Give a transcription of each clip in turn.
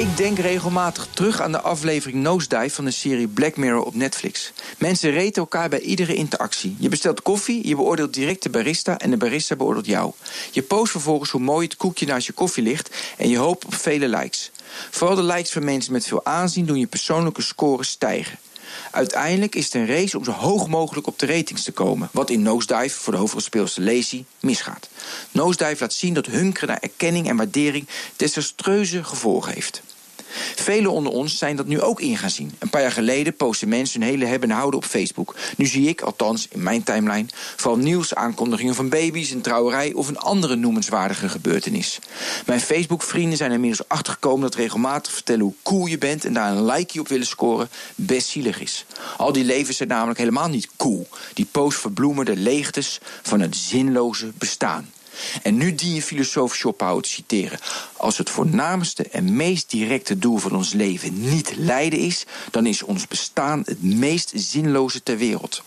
Ik denk regelmatig terug aan de aflevering Nosedive van de serie Black Mirror op Netflix. Mensen reten elkaar bij iedere interactie. Je bestelt koffie, je beoordeelt direct de barista en de barista beoordeelt jou. Je post vervolgens hoe mooi het koekje naast je koffie ligt en je hoopt op vele likes. Vooral de likes van mensen met veel aanzien doen je persoonlijke scores stijgen. Uiteindelijk is het een race om zo hoog mogelijk op de ratings te komen. Wat in Nosedive, voor de hoofdrolspeelster Lacey, misgaat. Nosedive laat zien dat hunkeren naar erkenning en waardering desastreuze gevolgen heeft. Velen onder ons zijn dat nu ook in gaan zien. Een paar jaar geleden posten mensen hun hele hebben en houden op Facebook. Nu zie ik, althans in mijn timeline, vooral nieuws, aankondigingen van baby's, een trouwerij of een andere noemenswaardige gebeurtenis. Mijn Facebook-vrienden zijn er inmiddels achtergekomen dat regelmatig vertellen hoe cool je bent en daar een likeje op willen scoren best zielig is. Al die levens zijn namelijk helemaal niet cool. Die post verbloemen de leegtes van het zinloze bestaan. En nu dien je filosoof Schopenhauer te citeren. Als het voornaamste en meest directe doel van ons leven niet lijden is, dan is ons bestaan het meest zinloze ter wereld.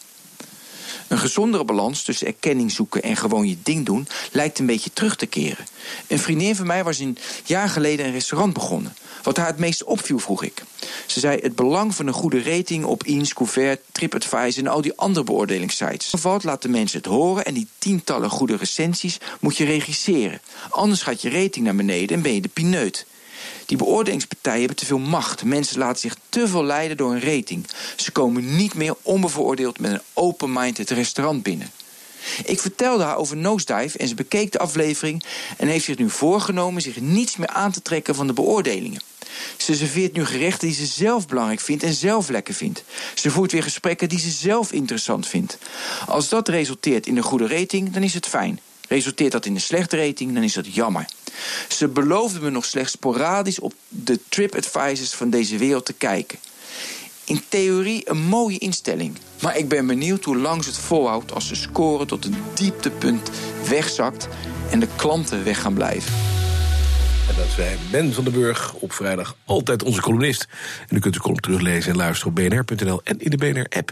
Een gezondere balans tussen erkenning zoeken en gewoon je ding doen lijkt een beetje terug te keren. Een vriendin van mij was een jaar geleden een restaurant begonnen. Wat haar het meest opviel, vroeg ik. Ze zei het belang van een goede rating op Eens, Couvert, TripAdvisor en al die andere beoordelingssites. Valt laten mensen het horen en die tientallen goede recensies moet je regisseren. Anders gaat je rating naar beneden en ben je de pineut. Die beoordelingspartijen hebben te veel macht. Mensen laten zich te veel leiden door een rating. Ze komen niet meer onbevooroordeeld met een open mind het restaurant binnen. Ik vertelde haar over Nosedive en ze bekeek de aflevering en heeft zich nu voorgenomen zich niets meer aan te trekken van de beoordelingen. Ze serveert nu gerechten die ze zelf belangrijk vindt en zelf lekker vindt. Ze voert weer gesprekken die ze zelf interessant vindt. Als dat resulteert in een goede rating, dan is het fijn. Resulteert dat in een slechte rating, dan is dat jammer. Ze beloofde me nog slechts sporadisch op de TripAdvisors van deze wereld te kijken. In theorie een mooie instelling. Maar ik ben benieuwd hoe lang ze het volhoudt als ze scoren tot een dieptepunt wegzakt en de klanten weg gaan blijven. En dat zei Ben van den Burg op vrijdag altijd onze columnist. En u kunt de column teruglezen en luisteren op bnr.nl en in de BNR-app.